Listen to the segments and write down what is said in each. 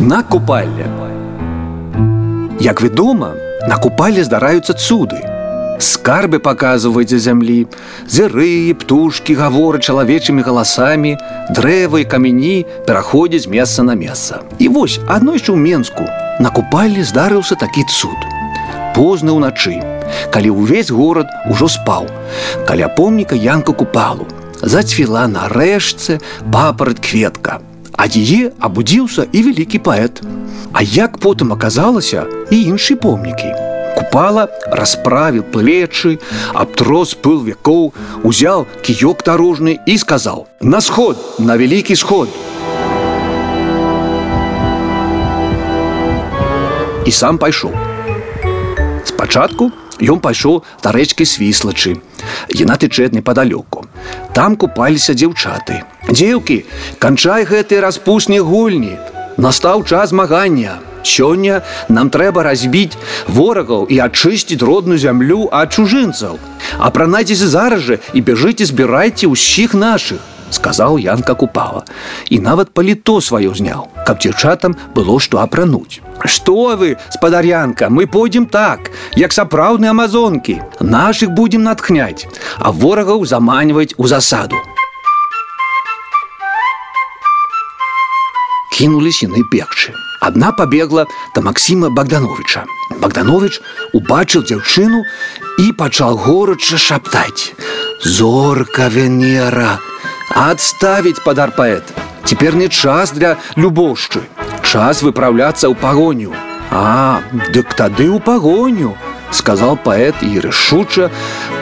на купальне. Як вядома, на купале здараюцца цуды. Скарбы паказваюць за зямлі, зыры, птушкі гаворы чалавечымі галасамі, дрэвы і камяні пераходзяць месца на месца. І вось адной яшчэ ў Менску на купале здарыўся такі цуд. Позна ўначы, калі ўвесь горад ужо спаў, каля помніка янка купалу, зацвіла на рэшце папарат кветка. Ад яе абудзіўся і вялікі паэт. А як потым аказалася і іншыя помнікі. Купала, расправил плечи, обтрос пыл веков, узял киёк дорожный и сказал «На сход, на великий сход!» И сам пайшоў. Спачатку ён пайшоў да рэчкі свіслачы. Яна тычэ непадалёку. Там купаліся дзяўчаты. Дзеўкі, канчай гэтыя распусныя гульні. Настаў час змагання. Сёння нам трэба разбіць ворагаў і ачысціць родную зямлю ад чужынцаў. Апранайцеся зараз жа і бяжыце збірайце ўсіх нашых, сказаў Янка купала. І нават паліто сваё зняў, каб дзяўчатам было што апрануць. Што вы, спадарянка, мы пойдзем так, як сапраўдныя амазонкі. Нашых будзем натхняць, а ворагаў заманьваць у засаду. Кінулись яны бегчы. Одна побегла до Максима Богдановича. Богданович убачил дзяўчыну и пачал горача шаптаць: Зорка Венера, отставить подар поэт. Теперь не час для любовшчы. Час выправляться ў погоню. А, дык тады ў погоню, сказал поэт и рашуча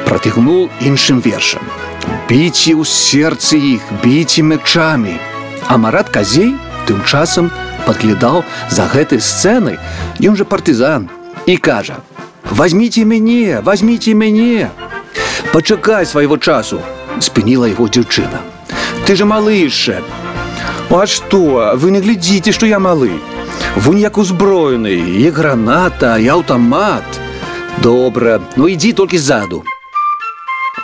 протягнул іншым вершам. Біце ў сердце их, біце мячамі. А Марат Казей тым часам падглядаў за гэтай сцэнай ён жа партызан і кажа возьмите мяне возьмите мяне пачакай свайго часу спыніла яго дзяўчына ты же малы яшчэ а што вы не глядзіце што я малы вунь як узброены і граната і аўтамат добра ну ідзі толькі ззаду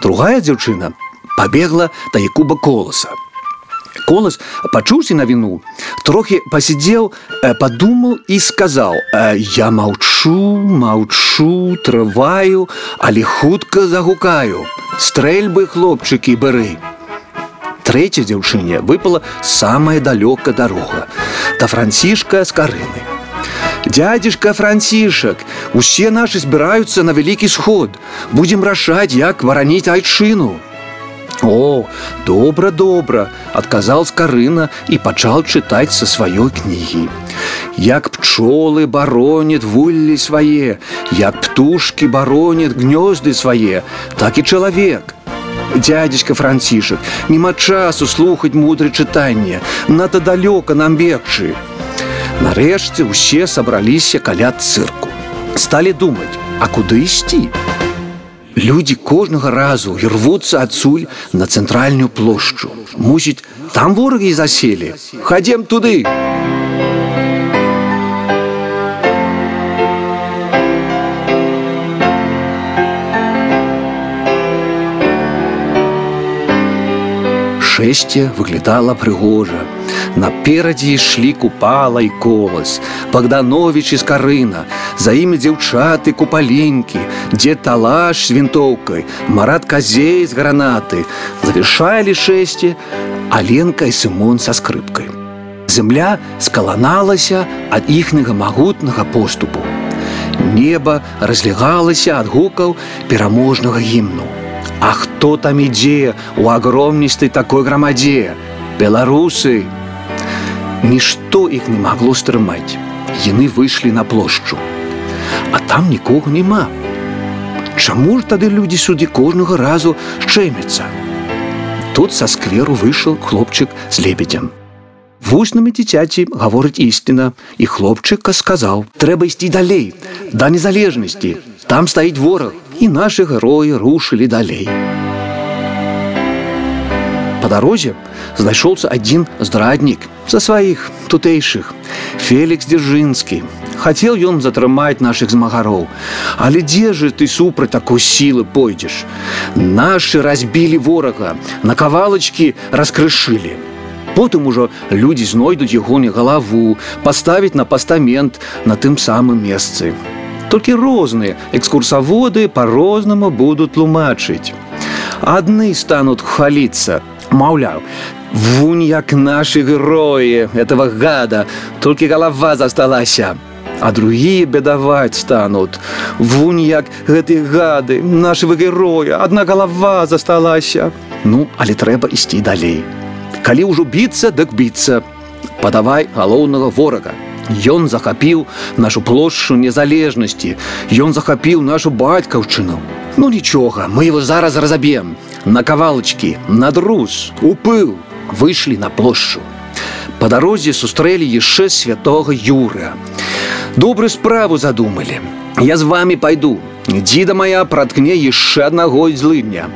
другая дзяўчына пабегла да якуба коласа Колас пачуўся на віну, трохі пасядзеў, э, падумаў і сказаў: «Э, « Я маўчу, маўчу, трываю, але хутка загукаю. Стрэльбы хлопчыкі бары. Трэця дзяўчыне выпала самая далёка дарога, да францішка з карыны. Дядзішка францішак, усе нашы збіраюцца на вялікі сход. Будзем рашаць, як вараніць айчыну. О, добра, добра, адказаў скарына і пачаў чытаць са сваёй кнігі. Як пчолы баронят вуллі свае, як птушкі баронят гнёзды свае, так і чалавек. Дядзечка францішак, нема часу слухаць мудры чытанне, надта далёка нам бегчы. Нарэшце ўсе сабраліся каля цырку. Сталі думаць, а куды ісці? Людзі кожнага разу і рвуцца адсюль на цэнтральную плошчу. Мусіць, там ворагі заселі. Хадзем туды. Шэсце выглядала прыгожа. Наперадзе ішлі купала і колас, Богданович і скарына, за імі дзяўчаты купаленькі, дзе талаш з вінтоўкай, марат казей з гранаты, завішалі шэсце, Аленка і Сымон са скрыпкай. Зямля скаланалася ад іхняга магутнага поступу. Неба разлягалася ад гукаў пераможнага гімну. А хто там ідзе у агромністай такой грамадзе? Беларусы! Нішто іх не магло стрымаць. Яны выйшлі на плошчу. А там нікога няма. Чаму ж тады людзі сюды кожнага разу шчэмяцца? Тут са скверу выйшаў хлопчык з лебедзям. Вуснамі дзіцяці гаворыць ісціна, і хлопчыка сказаў: « трэба ісці далей, да незалежнасці. Там стаіць вораг, і нашы героі рушылі далей. Па дарозе знайшоўся адзін здраднік са сваіх тутэйшых Фелікс дзяржынскі. Хацеў ён затрымаць нашых змагароў. Але дзе же ты супраць такой сілы пойдзеш? Нашы разбілі ворага, на кавалачкі раскрышылі. Потым ужо людзі знойдуць ягоны галаву, паставіць на пастамент на тым самым месцы. Толькі розныя экскурсаводы па-рознаму будуць тлумачыць. Адны стануць хваліцца, маўляў, Вунь як наши герои этого гада, только голова засталася. А другие бедовать станут. Вунь як гэтыя гады, нашего героя, одна голова засталася. Ну, але трэба ісці далей. Калі ўжо біцца, дык біцца. Падавай галоўнага ворага. Ён захапіў нашу плошчу незалежнасці. Ён захапіў нашу бацькаўчыну. Ну нічога, мы его зараз разаб'ем. На кавалачкі, на друз, у пыл, выйшлі на плошчу. Па дарозе сустрэлі яшчэ святого Юра. Добрую справу задумалі. Я з вами пайду. Дзіда моя праткне яшчэ аднаго злыдня.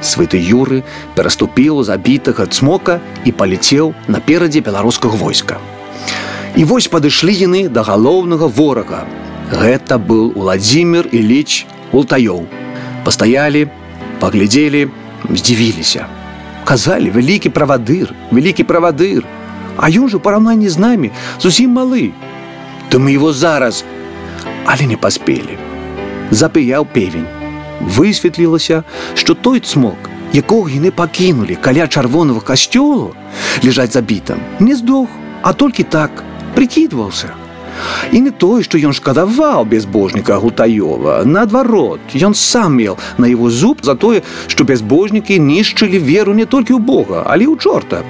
Святы Юры пераступіў забітага цмока і паляцеў наперадзе беларускага войска. І вось падышлі яны да галоўнага ворага. Гэта быў Владзімир Іліч Ултаёў. Пастаялі, паглядзелі, здзівіліся казалі вялікі правадыр вялікі правадыр а ён жа параўнанні з намі зусім малы то мы его зараз але не паспелі запыяў певень высветлілася што той цмок якога яны пакінулі каля чырвонага касцёлу лежаць забітам не здох а толькі так прикидваўся І не тое, што ён шкадаваў безбожніка Гутаёва. Наадварот, ён сам меў на его зуб за тое, што бязбожнікі нішчылі веру не толькі ў Бога, але ў чорта.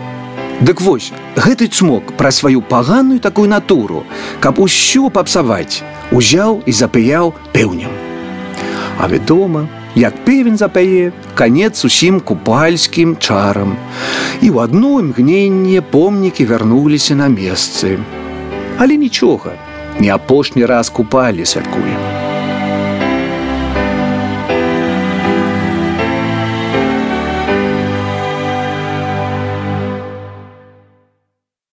Дык вось, гэты цмок пра сваю паганую такую натуру, каб усё папсаваць, узяў і запыяў пеўнем. А вядома, як певень запяе, канец усім купальскім чарам. І ў адно імгненне помнікі вярнуліся на месцы. Але нічога, не апошні раз купалі святкуем.